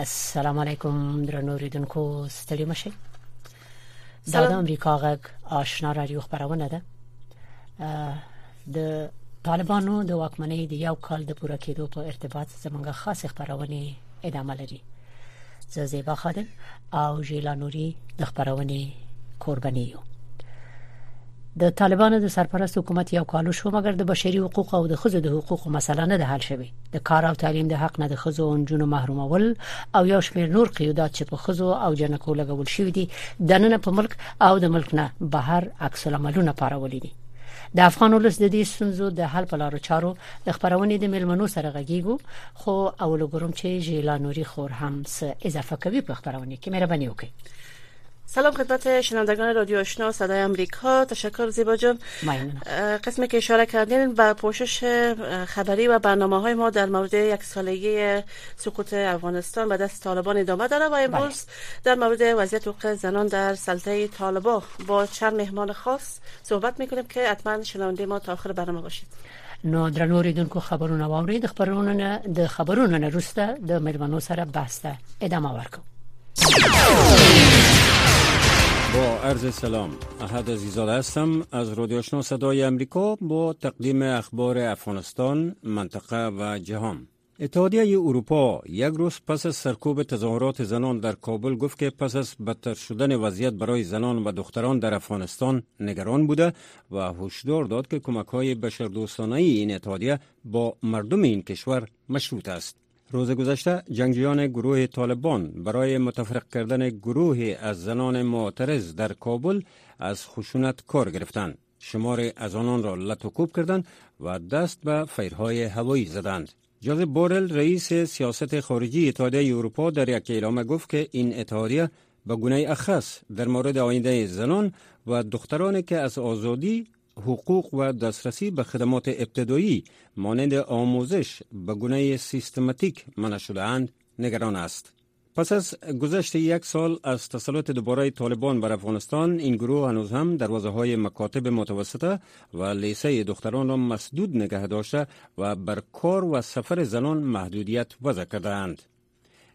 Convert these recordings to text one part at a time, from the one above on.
السلام علیکم درنو ریډونکو ستړي مشه دا د امریکا غږ آشنا رادیو خبرونه ده د طالبانو د واکمنۍ د یو کال د پوره کېدو په ارتباط زمونږه خاصه خبرونه ادامه لري زه زیبا خادم او ژیلا نوري د خبرونه قرباني یو د طالبانو د سرپرست حکومت یو کال شو مګر د بشري حقوق او د خزو د حقوق مسله نه ده حل شوې د کار او تعلیم د حق نه د خزو او جنو محرومول او یو شمېر نور قیودات چې په خزو او جنکو لګول شوې دي د نن په ملک او د ملک نه بهر عکس العملونه پارولې دي د افغان ولس د دې ستونزو د حل په لارو چارو د خبرونې د ملمنو سره غږیږو خو اول ګورم چې ژیلا نوري خور هم څه اضافه کوي په خبرونه کې مهرباني وکړئ سلام خدمت شنوندگان رادیو آشنا صدای امریکا تشکر زیبا جان قسمی که اشاره کردین به پوشش خبری و برنامه های ما در مورد یک سالگی سقوط افغانستان به دست طالبان ادامه داره و امروز در مورد وضعیت حقوق زنان در سلطه طالبا با چند مهمان خاص صحبت میکنیم که حتما شنونده ما تا آخر برنامه باشید نو درنو ریدونکو خبرونه واوري د خبرونو نه د خبرونو نه روسته د مېرمنو سره باسته ادامه ورکو با عرض سلام احد عزیزاد هستم از رادیو آشنا صدای امریکا با تقدیم اخبار افغانستان منطقه و جهان اتحادیه اروپا یک روز پس از سرکوب تظاهرات زنان در کابل گفت که پس از بدتر شدن وضعیت برای زنان و دختران در افغانستان نگران بوده و هشدار داد که کمک های بشردوستانه این اتحادیه با مردم این کشور مشروط است. روز گذشته جنگجویان گروه طالبان برای متفرق کردن گروهی از زنان معترض در کابل از خشونت کار گرفتند. شماری از آنان را لطوکوب کردند و دست به فیرهای هوایی زدند. جوزف بورل رئیس سیاست خارجی اتحادیه اروپا در یک اعلامه گفت که این اتحادیه به گونه اخص در مورد آینده زنان و دخترانی که از آزادی حقوق و دسترسی به خدمات ابتدایی مانند آموزش به گونه سیستماتیک منع اند، نگران است. پس از گذشت یک سال از تسلط دوباره طالبان بر افغانستان این گروه هنوز هم دروازه های مکاتب متوسطه و لیسه دختران را مسدود نگه داشته و بر کار و سفر زنان محدودیت وضع کردهاند.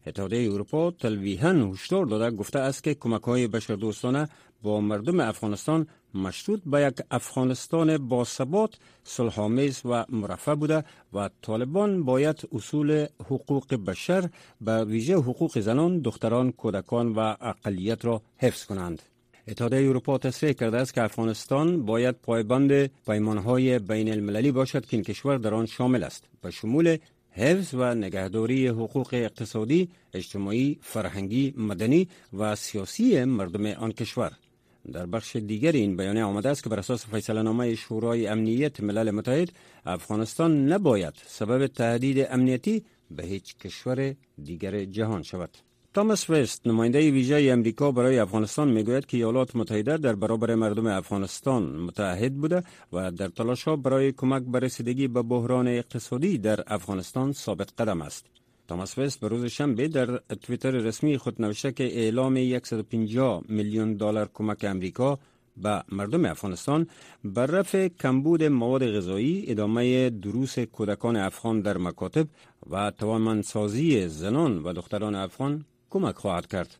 اتحادیه اروپا تلویحا هشدار داده گفته است که کمک های بشر دوستانه با مردم افغانستان مشروط به یک افغانستان با ثبات صلحآمیز و مرفع بوده و طالبان باید اصول حقوق بشر به ویژه حقوق زنان، دختران، کودکان و اقلیت را حفظ کنند. اتحادیه اروپا تصریح کرده است که افغانستان باید پایبند پیمانهای بین المللی باشد که این کشور در آن شامل است به شمول حفظ و نگهداری حقوق اقتصادی، اجتماعی، فرهنگی، مدنی و سیاسی مردم آن کشور در بخش دیگر این بیانیه آمده است که بر اساس فیصله نامه شورای امنیت ملل متحد افغانستان نباید سبب تهدید امنیتی به هیچ کشور دیگر جهان شود. تامس وست نماینده ویژه امریکا برای افغانستان میگوید که ایالات متحده در برابر مردم افغانستان متحد بوده و در تلاش ها برای کمک به رسیدگی به بحران اقتصادی در افغانستان ثابت قدم است. تامس وست به روز شنبه در توییتر رسمی خود نوشته که اعلام 150 میلیون دلار کمک امریکا به مردم افغانستان بر رفع کمبود مواد غذایی ادامه دروس کودکان افغان در مکاتب و توانمندسازی زنان و دختران افغان کمک خواهد کرد.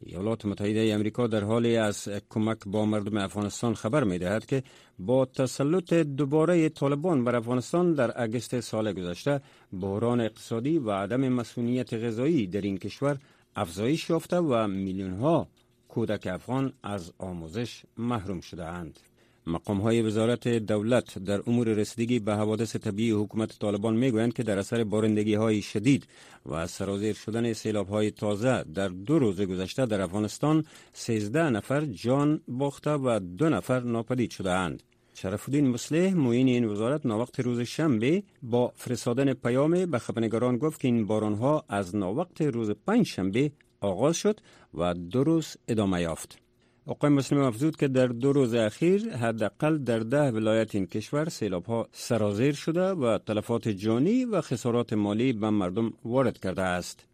ایالات متحده ای امریکا در حالی از کمک با مردم افغانستان خبر می دهد که با تسلط دوباره طالبان بر افغانستان در اگست سال گذشته بحران اقتصادی و عدم مسئولیت غذایی در این کشور افزایش یافته و میلیون ها کودک افغان از آموزش محروم شده اند. مقام های وزارت دولت در امور رسیدگی به حوادث طبیعی حکومت طالبان گویند که در اثر بارندگی های شدید و سرازیر شدن سیلاب های تازه در دو روز گذشته در افغانستان 13 نفر جان باخته و دو نفر ناپدید شده اند. شرف الدین مسلم معین این وزارت ناوقت روز شنبه با فرستادن پیام به خبرنگاران گفت که این ها از ناوقت روز پنج شنبه آغاز شد و دو روز ادامه یافت. آقای مسلم افزود که در دو روز اخیر حداقل در ده ولایت این کشور سیلاب ها سرازیر شده و تلفات جانی و خسارات مالی به مردم وارد کرده است.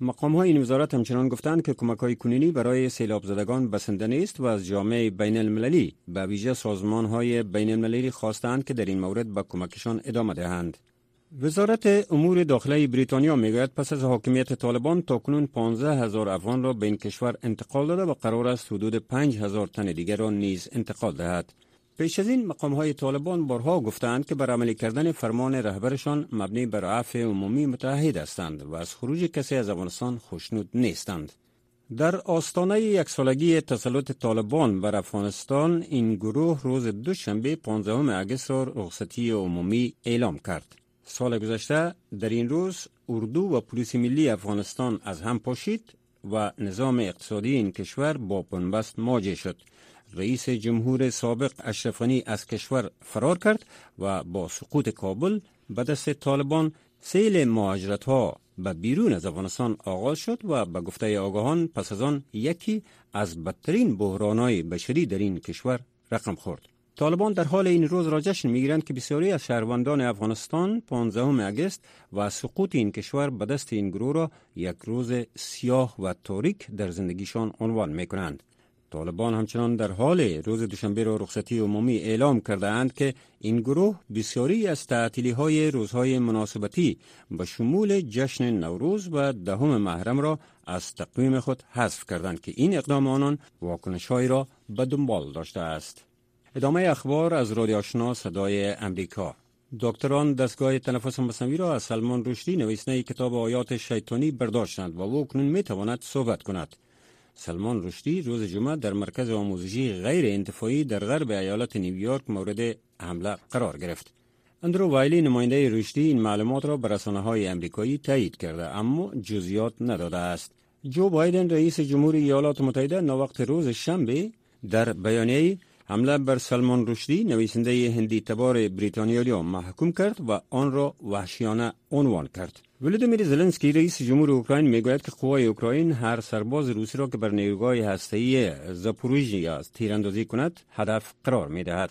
مقام های این وزارت همچنان گفتند که کمک های کنینی برای سیلاب زدگان بسنده نیست و از جامعه بین المللی به ویژه سازمان های بین المللی خواستند که در این مورد به کمکشان ادامه دهند. وزارت امور داخلی بریتانیا میگوید پس از حاکمیت طالبان تا کنون 15 هزار افغان را به این کشور انتقال داده و قرار است حدود 5 هزار تن دیگر را نیز انتقال دهد. پیش از این مقام های طالبان بارها گفتند که بر عملی کردن فرمان رهبرشان مبنی بر عفو عمومی متحد هستند و از خروج کسی از افغانستان خوشنود نیستند. در آستانه یک سالگی تسلط طالبان بر افغانستان این گروه روز دوشنبه 15 اگست را رخصتی عمومی اعلام کرد. سال گذشته در این روز اردو و پلیس ملی افغانستان از هم پاشید و نظام اقتصادی این کشور با پنبست ماجه شد رئیس جمهور سابق اشرفانی از کشور فرار کرد و با سقوط کابل به دست طالبان سیل مهاجرت ها به بیرون از افغانستان آغاز شد و به گفته آگاهان پس از آن یکی از بدترین بحران های بشری در این کشور رقم خورد. طالبان در حال این روز را جشن میگیرند که بسیاری از شهروندان افغانستان 15 اگست و سقوط این کشور به دست این گروه را یک روز سیاه و تاریک در زندگیشان عنوان می کنند. طالبان همچنان در حال روز دوشنبه را رخصتی عمومی اعلام کرده اند که این گروه بسیاری از تعطیلی های روزهای مناسبتی به شمول جشن نوروز و دهم محرم را از تقویم خود حذف کردند که این اقدام آنان واکنش را به دنبال داشته است. ادامه اخبار از رادیو آشنا صدای امریکا دکتران دستگاه تنفس مصنوعی را از سلمان رشدی نویسنده کتاب آیات شیطانی برداشتند و او کنون می تواند صحبت کند سلمان رشدی روز جمعه در مرکز آموزشی غیر انتفاعی در غرب ایالت نیویورک مورد حمله قرار گرفت اندرو وایلی نماینده رشدی این معلومات را به رسانه های امریکایی تایید کرده اما جزئیات نداده است جو بایدن رئیس جمهور ایالات متحده وقت روز شنبه در بیانیه حمله بر سلمان رشدی نویسنده هندی تبار را محکوم کرد و آن را وحشیانه عنوان کرد ولادیمیر زلنسکی رئیس جمهور اوکراین میگوید که قوای اوکراین هر سرباز روسی را که بر نیروگاه هسته‌ای زاپوروژیا تیراندازی کند هدف قرار میدهد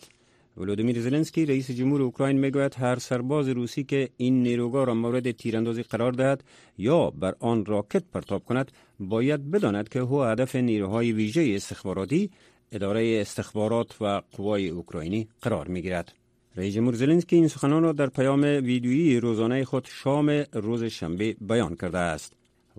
ولودیمیر زلنسکی رئیس جمهور اوکراین میگوید هر سرباز روسی که این نیروگاه را مورد تیراندازی قرار دهد یا بر آن راکت پرتاب کند باید بداند که او هدف نیروهای ویژه استخباراتی اداره استخبارات و قوای اوکراینی قرار می گیرد. رئیس جمهور زلنسکی این سخنان را در پیام ویدیویی روزانه خود شام روز شنبه بیان کرده است.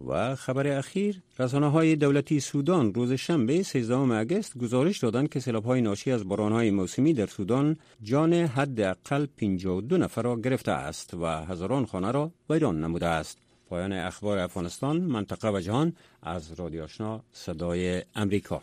و خبر اخیر رسانه های دولتی سودان روز شنبه 13 اگست گزارش دادند که سلاب های ناشی از باران های موسمی در سودان جان حداقل 52 نفر را گرفته است و هزاران خانه را ویران نموده است. پایان اخبار افغانستان منطقه و جهان از رادیو آشنا صدای امریکا.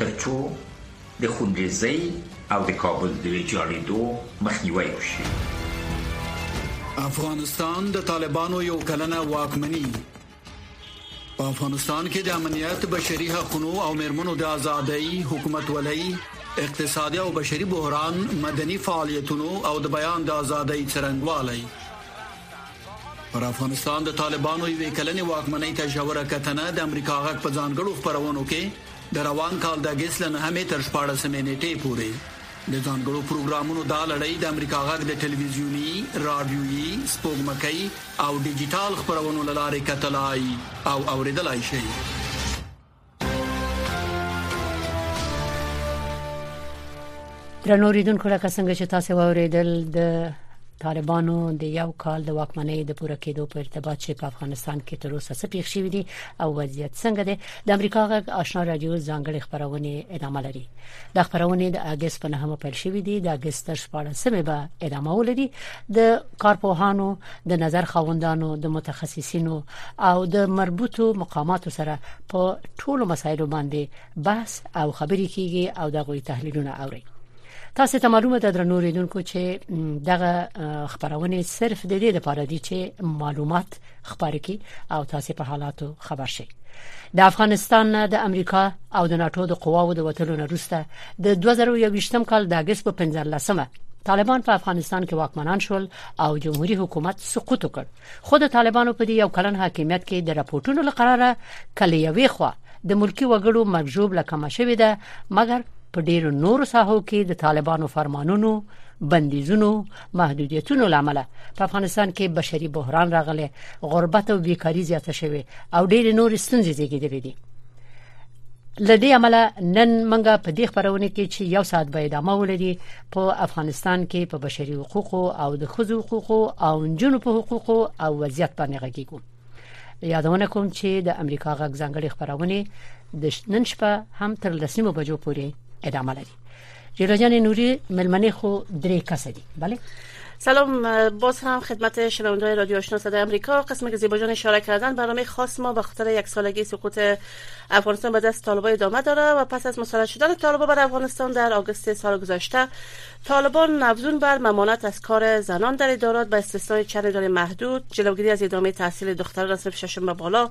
تر څو د خونریزۍ او د کابل د ویجاړېدو مخنیوی وشي. افغانستان د طالبانو یو کلنه واکمني په افغانستان کې د امنیت، بشري حقونو او مېرمنو د ازادۍ، حکومتولۍ، اقتصادي او بشري بحران، مدني فعالیتونو او د بیان د ازادۍ څرنګوالی پر افغانستان د طالبانو یوې کلنې واکمنۍ ته ژوره کتنه د امریکا غږ په ځانګړو خپرونو کې د روان کال د اګست له نهمې تر شپاړسمې نېټې پورې د ځانګړو پروګرامونو دا لړۍ د امریکا غږ د ټلویزیوني، راډیويي، سپوږمکۍ او ډیجیټال خپرونو له لارې کتلای او اورېدلای شئ. درنو ریدونکو لکه څنګه چې تاسو واوریدل د طالبانو د یو کال د واکمنۍ د پوره کېدو په ارتباط چې په افغانستان کې تر اوسه څه پیښ شوی دی او وضعیت څنګه دی د امریکا غږ آشنا رادیو ځانګړي خبرونه ادامه لري د خبرونه د اگست په نهمه پیل شوې دي د اگست تر 14مې به ادامه ولري د کارپوهانو د نظر خوندانو د متخصصینو او د مربوطو مقاماتو سره په ټولو مسایلو باندې بحث او خبرې کیږي او دغه تحلیلونه اوري تاسو ته معلومه ده درنو ریدونکو چې دغه خبرونه صرف د دې لپاره دي چې معلومات خبرې کی او تاسو په حالاتو خبر شئ د افغانستان نه د امریکا او د ناتو د قواو د وټلو نه روسته د 2021م کال د اگست په 15مه طالبان په افغانستان کې واکمنان شول او جمهوریت حکومت سقوط وکړ خو د طالبانو په دې یو کلن حاکمیت کې د رپورټونو له قراره کله یوې خوا د ملکی وګړو مرګ ژوبله کمه شوې ده مګر په ډیرو نورو ساحو کې د طالبانو فرمانونو بندیزونو محدودیتونو لامل په افغانستان کې بشري بحران راغلی غربت او بیکاری زیاته شوې او ډېر نور ستونزې زیږیدلې دي لدې عمله نن منګه په دې خبرونه کې چې یو ساعت به ادامه ولري په افغانستان کې په بشري حقوقو او د خزو حقوقو او جنو په حقوقو او وضعیت باندې غږیږو یادونه کوم چې د امریکا غږ ځنګړي خبرونه د نن شپه هم تر لسمه بجو پورې ادامه لري جیرجان نوري ملمنې خو درې کس دي bale سلام باز هم خدمت شنوندگان رادیو آشنا صدای آمریکا قسمی که زیباجان اشاره کردن برنامه خاص ما به خاطر یک سالگی سقوط افغانستان به دست طالبان ادامه داره و پس از مسلط شدن طالبان بر افغانستان در آگوست سال گذشته طالبان افزون بر ممانعت از کار زنان در ادارات به استثنای چند اداره محدود جلوگیری از ادامه تحصیل دختران از ششم به بالا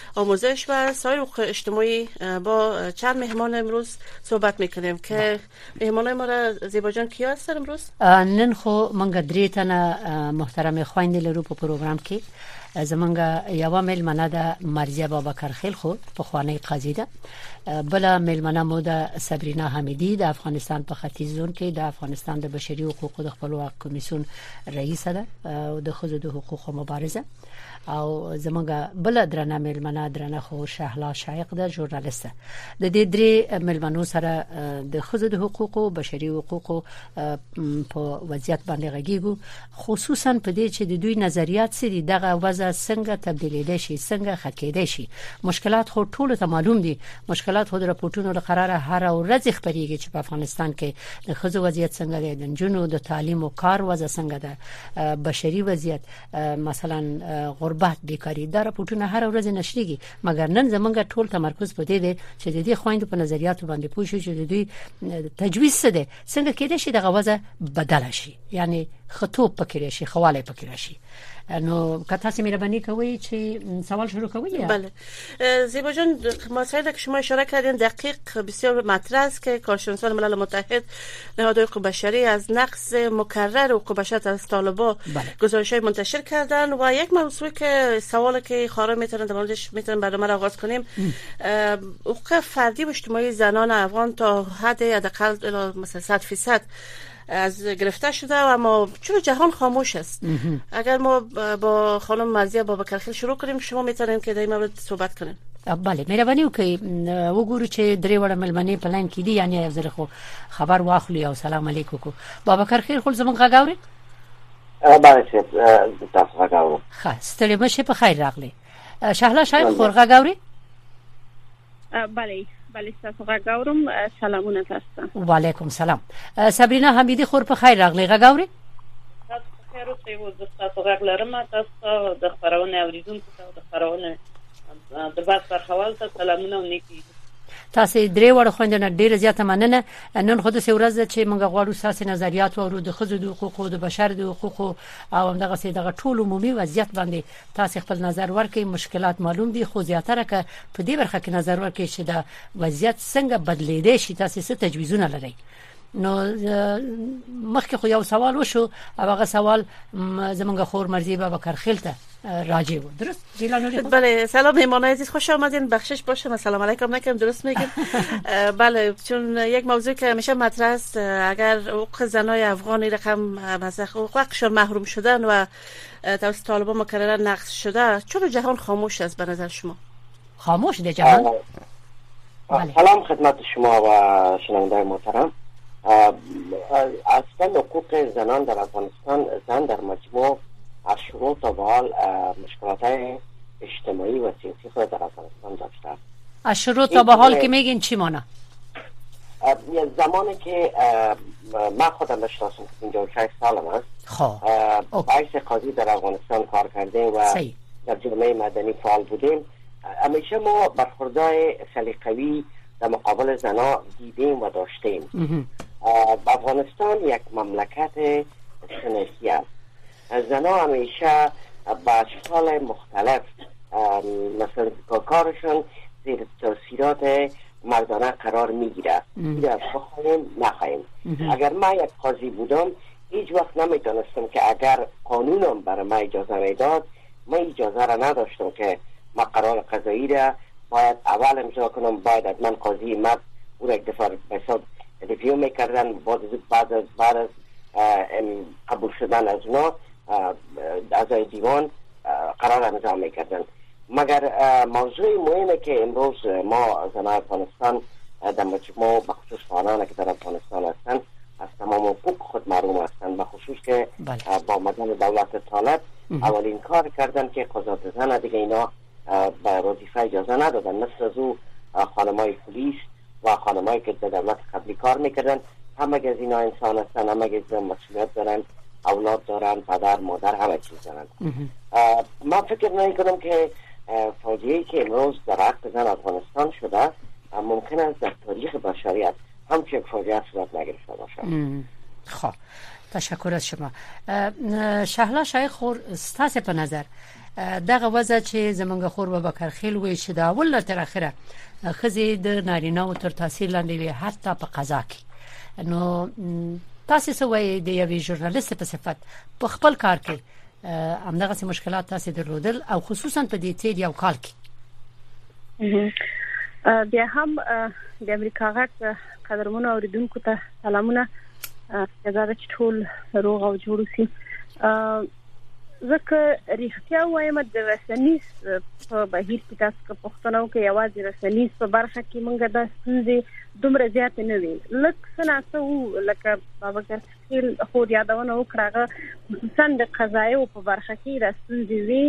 آموزش و سایر حقوق اجتماعی با چند مهمان امروز صحبت میکنیم که بله. مهمان ما را زیبا جان کیا هستن امروز نن خو منګه درې تنه محترم خويندې لرو په پروګرام کې زمونږ یو ملمنه ده مرزیه بابکر خیل خو په خوانی قاضي ده بل ملمنه مو ده صبرینا حمیدی د افغانستان په ختیځ زون کې د افغانستان د بشري حقوقو د خپلواک کمیسیون رئیسه ده او د خزو د حقوقو مبارزه او زموږ بل درنه ملمنه درنه خو شهلا شایق ده ژورنالیست د دې درې ملمنو سره د خزو د حقوقو بشري حقوقو په وضعیت باندې غږیږو خصوصا په دې چې د دوی نظریات سری دغه وضع څنګه تبدیلیدای شي څنګه خکېدای شي مشکلات خو ټول ته معلوم دي مشکلات خو د راپورټونو له قراره هر ورځ خبريږي چې په افغانستان کې د خزو وضعیت څنګه دی د جنونو د تعلیم او کار وضع څنګه ده بشري وضعیت مثلا غربت بیکاری دا راپورټونه هر ورځ نشریږي مګر نن زمونږ ټول تمرکز په دې دی چې د دې خويندو په نظریاتو باندې پوه شو چې د دوی تجویز څه دی څنګه کېدای شي دغه وضع بدل شي یعنی خطوب پکې راشي خواله پکې راشي نو که تاسو مهرباني کوئ چې سوال شروع کوئ بله زیبا جان مسائل را که شما اشاره کردین دقیق بسیار مطرح است که کارشناسان ملل متحد نهادهای حقوق بشری از نقص مکرر حقوق بشر از طالبا بله. گزارش های منتشر کردن و یک موضوع که سوال که خارا میتونن در موردش میتونن برنامه را آغاز کنیم حقوق فردی و اجتماعی زنان افغان تا حد حداقل مثلا 100 فیصد از گرفته شده و اما چرا جهان خاموش است اگر ما با خانم مرزیه بابا کرخیل شروع کنیم شما میتونین که در این مورد صحبت کنین بله مهرباني وکړئ وګورو چې درې وړه ملمنې په لاین کې دي یعنی یو ځل خو خبر واخلو او سلام علیکم کو بابا کرخیر خپل زمونږ غاوري بله چې تاسو غاوري ښه ستړي مشه په خیر راغلی شهلا شاید خورغه ګوري بله بله تاسو غږورم سلامونه تاسو و علیکم سلام صبرینا حمیدی خور په خیر راغلی غږوري تاسو په خیر اوسئ و زه تاسو غږ لرم تاسو د خبرونه اوریدونکو ته د خبرونه د بس برخوال ته سلامونه او نیکی تاسو درې وړ خوندنه ډیره زیاته مننه نن خو د سورز چې موږ غواړو ساسي نظریات او د خزو د حقوقو د بشر د حقوقو او دغه سي دغه ټول عمومي وضعیت باندې تاسو خپل نظر ورکړئ مشکلات معلوم دي خو زیاتره که په دې برخه کې نظر ورکړئ چې دا وضعیت څنګه بدلیدي شي تاسو څه تجویزونه لرئ نو مخکې خو یو سوال وشو او هغه سوال زمونږ خور مرزی بابا کرخیل ته راجع بود درست بله سلام ایمان عزیز خوش آمدین بخشش باشه سلام علیکم نکردم درست میگم بله چون یک موضوع که همیشه مطرح است اگر حقوق زنای افغانی رقم از حقوقشان محروم شدن و تاس طالبا مکرره نقص شده چرا جهان خاموش است به نظر شما خاموش ده جهان بله. سلام خدمت شما و شنونده محترم اصلا حقوق زنان در افغانستان زن در مجموع از شروع تا به حال مشکلات اجتماعی و سیاسی خود در افغانستان داشته است اشرو تا به حال که میگین چی مانا؟ زمانی که من خودم به شناسم 56 سالم است خب بایس قاضی در افغانستان کار کردیم و در جامعه مدنی فعال بودیم همیشه ما برخوردهای سلیقوی در مقابل زنا دیدیم و داشتیم افغانستان یک مملکت سنتی است زنا همیشه با اشکال مختلف مثلا کارشان زیر تاثیرات مردانه قرار میگیره از بخواهیم نخواهیم اگر من یک قاضی بودم هیچ وقت نمیدانستم که اگر قانونم برای من اجازه میداد من اجازه را نداشتم که ما قرار قضایی را باید اول امضا کنم باید من قاضی مرد او را یک دفعه ریویو میکردن از بعد از بعد از قبول شدن از اونا اعضای دیوان قرار امضا میکردن مگر موضوع مهمه که امروز ما زنای افغانستان در مجموع به خصوص فعالان که در افغانستان هستند از تمام حقوق خود محروم هستند به خصوص که بله. با مدن دولت طالب اولین کار کردن که قضات زن دیگه اینا به وظیفه اجازه ندادن مثل از او خانمای پلیس و خانمایی که در دولت قبلی کار میکردن همه از اینا انسان هستن همه از اینا مسئولیت دارن اولاد دارن پدر مادر همه چیز دارن من فکر نمی کنم که فاجعه که امروز در حق زن افغانستان شده ممکن است در تاریخ بشریت همچه فاجعه صورت نگرفته باشه خب تشکر از شما شهلا شای خور ستاسو په نظر دغه وضع چې زمونږ خور به بکرخیل وي چې دا اول نه تر اخره خزي د نارینه او تر تاثیر لاندې وي حتی په قضا کې نو تاسو سوې د یوې ژورنالیست په صفت په خپل کار کې همدغه سه مشکلات تاسو درلودل او خصوصا په دې تیر یو کال کې بیا هم د امریکا غټ قدرمنو اوریدونکو ته سلامونه زه دا چې ټول روغ او جوړ اوسئ زه که رښتیا وایم د رسنیز په بهیر کې تاسو که پښتنو کې یوازې رسنیز په برخه کې مونږه د ستونزې دومره زیات نه وي لکه سناسه وو لکه بابا ګرسکیل خو یادونه وکړه خصوصا د قضایو په برخه کې د ستونزې وی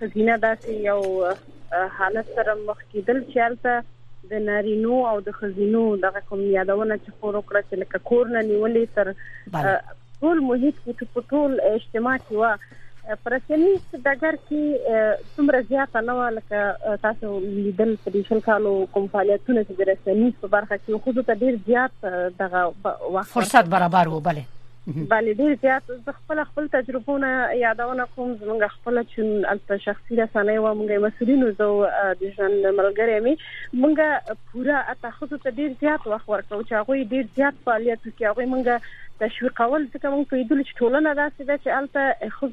خزینه داسې یو حالت سره مخ کېدل چې هلته د نارینو او د خزینو دغه کوم یادونه چې خور وکړه چې لکه کور نه نیولې تر ټول محیط کې په ټول اجتماع کې و پرسنیز دګر کې څومره زیات نه و لکه تاسو لیدل په دې شل کالو کوم فعالیتونه چې د رسنیز په برخه کې خو ته ډیر زیات دغه فرصت برابر و بله بله ډیر زیات زه خپل خپل تجربونه یادونه کوم زمونږ خپل چې البته شخصي رسنۍ و مونږه مسولینو زو د ژوند ملګری می مونږه پورا اتخذ ته ډیر زیات وخت ورکو چې هغه ډیر زیات فعالیت کوي هغه مونږه تشویقول ځکه مونږ په دې چې ټولنه داسې ده چې البته خو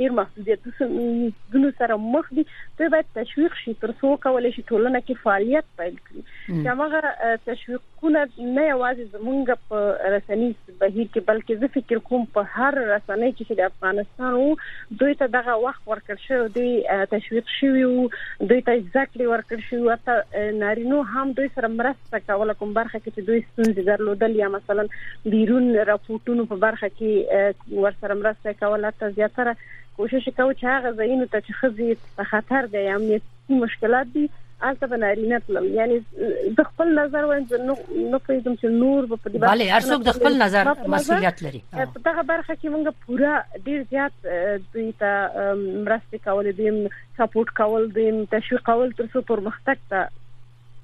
ډیر محدودیتونه سره مخ دي ته باید تشویق شي ترڅو کولای شي ټولنه کې فعالیت پیل کړي چې هغه تشویق کونه نه یوازې زمونږ په رسنیز بهیر کې بلکې زه فکر کوم په هر رسنۍ کې چې د افغانستان وو دوی ته دغه وخت ورکړ شو دوی تشویق شوی وو دوی ته ځکړې ورکړ شو او ته نارینو هم دوی سره مرسته کوله کوم برخه کې چې دوی ستونزې درلودل یا مثلا بیرون راپورټونو په برخه کې ورسره مرسته کوله ته زیاتره کوشش کوو چې هغه ځایونو ته چې خزي په خطر دی امنیت سی مشکلات دی الته به نارینه تلل یعنی زه خپل نظر وایم زه نه پوهیږم چې نور به په دې باندې بله هر څوک د خپل نظر مسولیت لري په دغه برخه کې موږ پورا ډیر زیات دوی ته مرسته کول دي سپورټ کول دي تشویق کول تر څو پرمختګ ته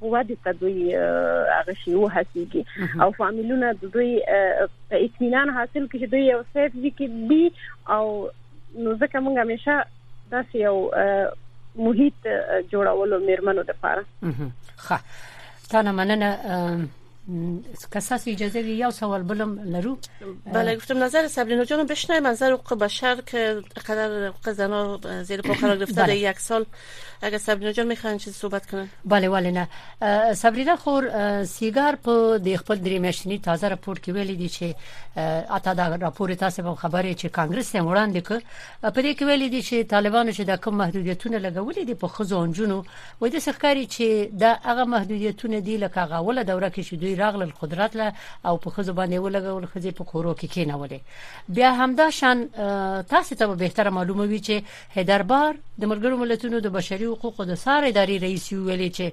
ودې ته دوی هغه شی وهسيږي او فامیلونه دوی په اطمینان حاصل کړي دوی یو سیف دي کې دي او نو ځکه موږ همیشه داسې یو محیط جوړولو مېرمنو لپاره ښه تا نه مننه که ساس اجازه وي یو سوال بلم لرو بله گفتم نظر سبرینو جان بشنای منظر حقوق بشر که قدر حقوق زنا زیر پا قرار گرفته بله. یک سال اگر سبرینو جان میخوان چیز صحبت کنن بله ولی نه سبرینو خور سیگار په د خپل درې میاشتنی تازه راپور کې ویل دي چې اته دا راپور تاسو په خبرې چې کانګرس یې وړاندې ک په دې کې ویل دي چې طالبانو چې د کوم محدودیتونه لګولې دي په خزو انجونو وایي داسې ښکاري چې دا هغه محدودیتونه دي لکه هغه اوله دوره کې چې دوی راغلل قدرت له او په ښځو باندې یې ولګول ښځې په کورو کې کېنولې بیا همدا شان تاسو ته به بهتره معلومه وي چې هیدربار د ملګرو ملتونو د بشري حقوقو د سارې ادارې رئیس ویلي چې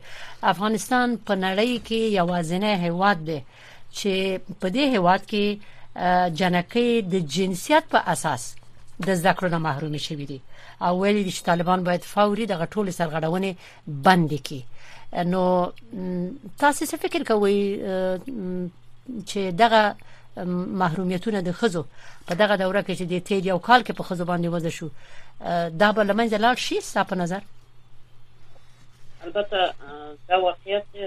افغانستان په نړۍ کې یوازینی هیواد دی چې په دې هواد کې جنکې د جنسیت په اساس د زده کړو نه محروم شوې دي او ویل دي چې طالبان باید فوري د غټول سرغړونې بند کړي نو تاسو څه فکر کوئ چې دغه محرومیتونه د خزو په دغه دوره کې چې د تیر یو کال کې په خزو باندې وځ شو دا به لمنځه لاړ شي ستاسو په نظر البته دا واقعیت دی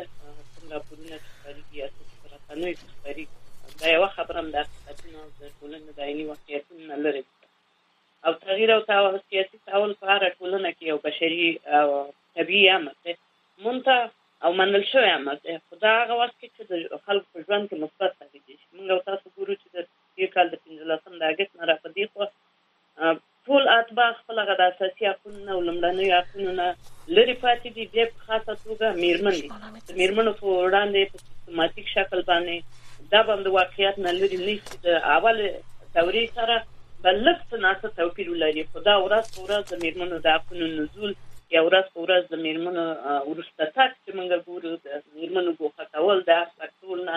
کوم راپورونه چې خپرېږي یا څه چې په رسنیو کې خپرېږي دا یوه خبره هم د حقیقتونو او د ټولنې د عیني واقعیتونو نه لرې ده او تغییر او تحول سیاسي تحول په هره ټولنه کې یو بشري او طبیعي امر دی مونته او منل شوی امر دی خو دا هغه وخت کې چې د خلکو په ژوند کې مثبت تغییر شي موږ او تاسو ګورو چې د دې کال د پنځلسم د اګست نه را په دې خوا ټول اتباع خپل هغه د اساسي حقونو نه او لومړنیو حقونو نه لرې پاتې دي، بیا په خاصه توګه مېرمنې. د مېرمنو په وړاندې په سیستماتیک شکل باندې دا به هم د واقعیت نه لرې نه شي، د اولې دورې سره به لږ څه ناڅه توپیر ولري، خو دا ورځ په ورځ د مېرمنو د حقونو نزول یا ورځ په ورځ د مېرمنو وروسته تګ چې موږ ګورو، د مېرمنو ګوښه کول د هر سکتور نه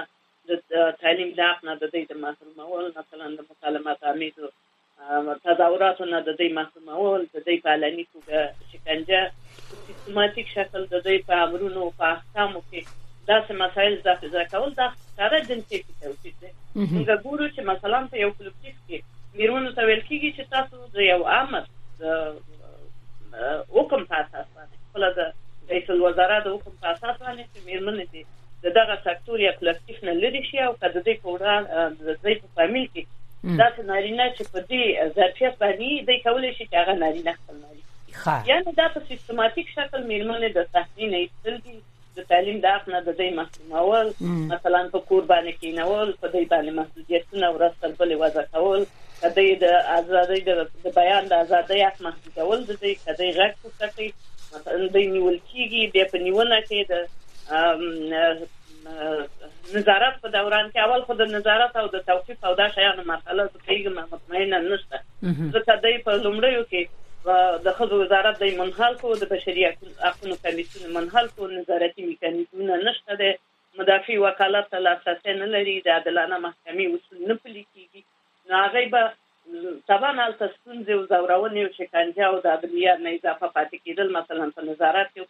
د تعلیم د حق نه د دوی د محرومول، مثلا د مکالمات آمیزو تظاهراتو نه د دوی محرومول، د دوی په علني توګه شکنجه، په سیستماتیک شکل د دوی په امرونو او په احکامو کې داسې مسایل زده پیزده کول دا ښکاره جنسیتي توپیر دی. موږ ګورو چې مثلا په یو کلکتیف کې میرمنو ته ویل کېږي چې تاسو د یو امر د حکم په اساس باندې خپله د رئیس الوزرا د حکم په اساس باندې چې میرمنې دې د دغه سکتور یا کلکتیف نه لرې شي او که د دوی په وړاندې د دوی په فامیل کې داسې نارینه چې په دې ظرفیت باندې دوی کولی شي چې هغه نارینه خپل نارینه یعنې دا په سیستماتیک شکل میرمنې د صحنې نه ایستل دي د تعلیم د حق نه د دوی محرومول مثلا په کور باندې کینول په دوی باندې محدودیتونه ورځ تر بلې وضع کول کدی د ازادۍ د بیان د ازادۍ حق محدودول د دې کدی غږ پورته کوي مثلا د نیول کیږي بیا په نیونه کې د نظارت په دوران کې اول خو د نظارت او د توقیف او دا شیانو مسله کېږم مطمئنه نشته ځکه دای په لومړیو کې د خزو وزارت د منحل کو د بشري حقوقو کمیسیون منحل کو نظارتي میکانیزمونه نشته د مدافع وکالت ته لاسرسي نه لري د عدالانه محکمې اصول نه پلي کیږي نو هغه به طبعا هلته ستونزې او ځورونې او شکنجه او د عدلیه نه اضافه پاتې کېدل مثلا په نظارت کې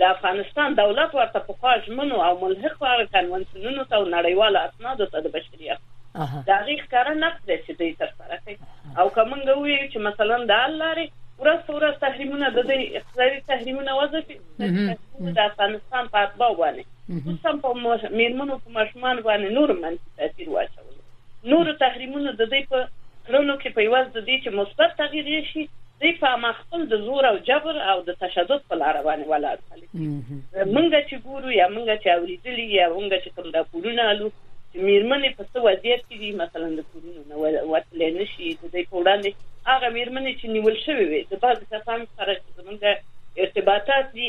د افغانستان دولت ورته پخوا ژمنو او ملحق و هغه کنوانسیونونو ته او نړیوالو اسنادو ته د بشري حقونو د هغې ښکاره نقض دی چې دوی ترسره کوي او که موږ ووایو چې مثلا د حل لارې ورځ په ورځ تحریمونه د دوی اقتصادي تحریمونه وځي د افغانستان په اتباع باندې خصوصا په میرمنو په ماشومان باندې نور منفي تاثیر واچول نورو تحریمونو د دوی په کړنو کې په عوض د دې چې مثبت تغیر یې شي، دوی په عمه خپل د زور او جبر او د تشدد په لاره باندې ولاړ خلک دي. مونږ چې ګورو یا مونږ چې اوریدلي یا مونږ چې کوم راپورونه الو چې میرمنې په څه وضعیت کې دي، مثلا د کورونو نه وتلی نه شي، د دوی په وړاندې هغه میرمنې چې نیول شوې وې د بعضې کسانو سره چې زمونږ ارتباطات دي،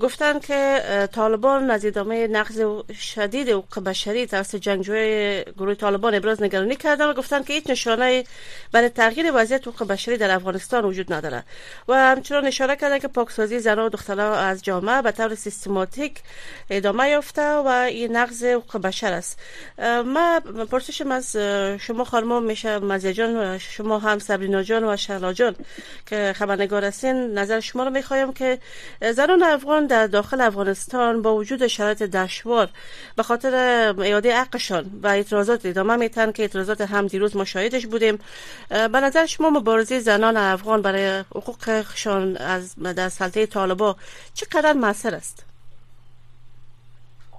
گفتند که طالبان از ادامه نقض شدید حقوق بشری توسط جنگجوی گروه طالبان ابراز نگرانی کردند و گفتند که هیچ نشانه برای تغییر وضعیت حقوق بشری در افغانستان وجود ندارد و همچنان اشاره کردند که پاکسازی زنان و دختران از جامعه به طور سیستماتیک ادامه یافته و این نقض حقوق بشر است ما پرسشم از شما خانم میشه مزیجان و شما هم سبرینا جان و شهلا جان که خبرنگار هستین نظر شما رو میخوایم که زنان افغان در داخل افغانستان با وجود شرایط دشوار به خاطر ایاده حقشان و اعتراضات ادامه میتن که اعتراضات هم دیروز ما شاهدش بودیم به نظر شما مبارزه زنان افغان برای حقوقشان از در سلطه طالبا چقدر موثر است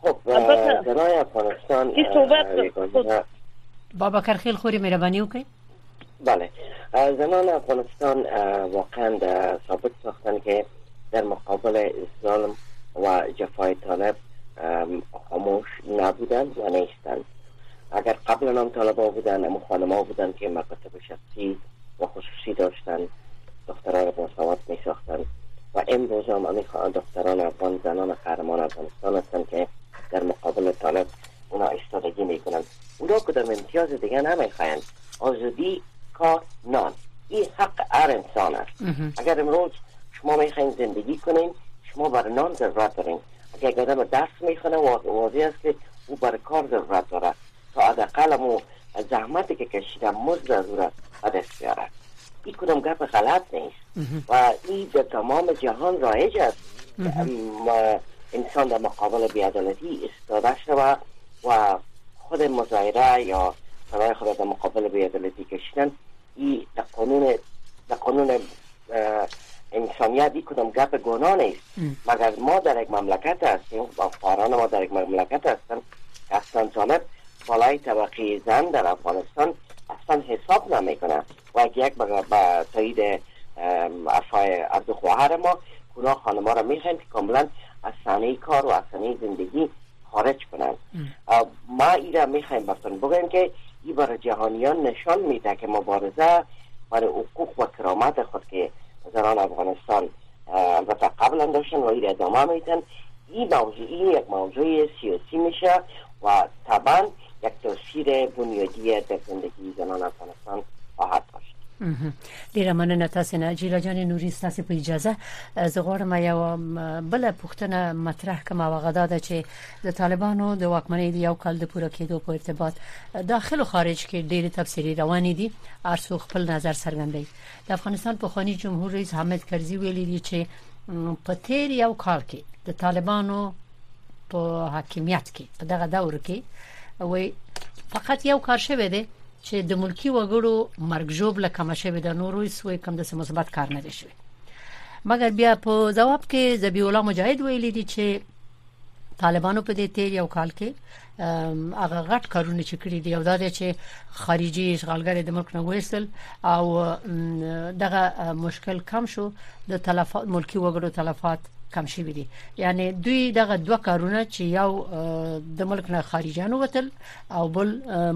خب زنان افغانستان بابا کرخیل خوری مهربانی وکړئ بله زمان افغانستان واقعا ثابت ساختن که در مقابل ظلم و جفای طالب خاموش نبودن و نیستن اگر قبل نام طالب ها بودن اما خانم ها بودن که مکاتب شخصی و خصوصی داشتن دخترها را باسواد می ساختن و امروز هم امی دختران افغان زنان قهرمان افغانستان هستند که در مقابل طالب اونا می کنند اونا کدام امتیاز دیگه نمیخواین آزادی کار نان این حق هر انسان است اگر امروز شما میخواین زندگی کنین شما بر نان ضرورت دارین اگر آدم درس میخونه واضح است که او بر کار ضرورت داره تا حداقل مو زحمتی که کشیده مزد از او را این کدام گپ غلط نیست و ای در تمام جهان رایج است که انسان در مقابل بیعدالتی ایستاده شوه و خود مظاهره یا صدای خود در مقابل بیعدالتی کشیدن ای در قانون در قانون انسانیت ای کدام گپ گناه نیست مگر ما در یک مملکت هستیم و فاران ما در یک مملکت هستند که اصلا طالب بالای طبقه زن در افغانستان اصلا حساب نمیکنه باید یک به تایید افای اردو خواهر ما کونا خانما را میخوایم که کاملا از صحنه کار و از صحنه زندگی خارج کنند ما ای را میخوایم برتون بگویم که ای بر جهانیان نشان میده که مبارزه برای حقوق و کرامت خود که زنان افغانستان مثلا قبل انداشتن و این ادامه میتن این موضوع این یک موضوع سیاسی میشه و طبعا یک تاثیر بنیادی در زندگی زنان افغانستان خواهد داشت ډیره مننه تاسو نه جیلا جان نوري تاسو په اجازه زه غواړم یو بل پښتنه مطرح کوم او غدا ده چې د طالبانو د واکمنۍ د یو کال د پوره کېدو په ارتباط داخل او خارج کې ډېری تفسیری روان دي ارڅو خپل نظر څرګندوي د افغانستان پخوانی جمهور رئیس حامد کرزي ویلي دي چې په تیر یو کال کې د طالبانو په حاکمیت کې په دغه دور کې وي فقط یو کار شوی دی چې د ملکی وګړو مرګ جوړ لکه مشوي د نورو سوې کم د مثبت کار نه دی شوی مګر بیا په جواب کې ذبیح الله مجاهد ویلي دي چې طالبانو په دې تیر یو کال کې هغه غټ کارونه چې کړی دی او دا چې خارجي اشغالګر د ملک نه وېستل او دغه مشکل کم شو د تلفات ملکی وګړو تلفات کم شوی دي یعنی دوی دغه دوه کارونه چې یو د ملک نه خارجانو وتل او بل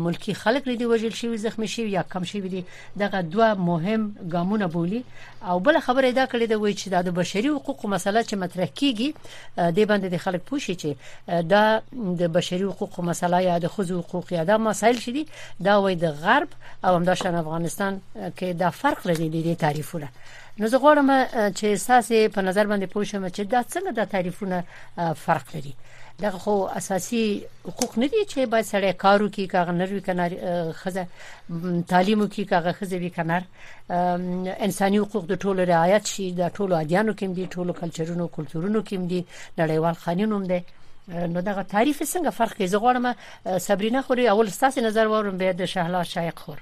ملکی خلک لري وژل شوی زخمی شوی یا کم شوی دي دغه دوه مهم ګامونه بولی او بل خبره دا کړې ده وای چې د بشري حقوقو مسله چې مطرح کیږي د باندې د خلک پوښي چې دا د بشري حقوقو مسله یا د خزو حقوق یا دا مسایل شدي دا وای د غرب او همداشان افغانستان کې دا فرق لري د تعریفونه نو زه غواړم چې ساسې په نظر باندې پوه شم چې دا څنګه د تعریفونه فرق لري دغه خو اساسي حقوق نه دي چې باید سړی کار وکړي کاغه نه وي کنار خزه تعلیم وکړي کاغه خزه وي کنار انساني حقوق د ټولو رعایت شي د ټولو ادیانو کې دي ټولو کلچرونو کلتورونو کې دي نړیوال قانون هم دي نو دغه تعریف څنګه فرق کوي زه غواړم صبرینه خوري اول ستاسو نظر وورم به د شهلا شایق خور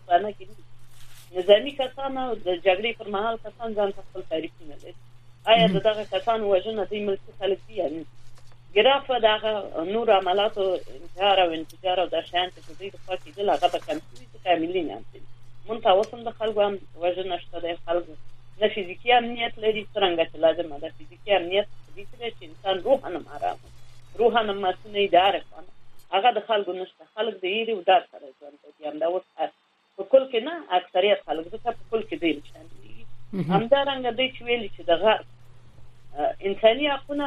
افغانه کې نه نظامی کسان او د جګړې پر مهال کسان ځان ته خپل تعریفونه لري آیا د دغه کسانو وژنه د ملکي خلک دی یا نه ګراف دغه نور عملات او انتحار او انفجار او د شیان چې په دې خوا کې دل هغه به کم شي چې کاملین هم دي مون تاسو هم د خلکو هم وژنه شته د خلکو نه فزیکی امنیت لري څنګه چې لازمه ده فزیکی امنیت دې چې انسان روح نه مارا روح نه ماتونه اداره کوي هغه د خلکو نشته خلک د یری او دار سره ژوند او بیا همدا اوس په کل کې نه اکثریت خلک ځکه په کل کې ډیر شاملېږي همدا رنګ دی چې ویل چې د غرب انساني حقونه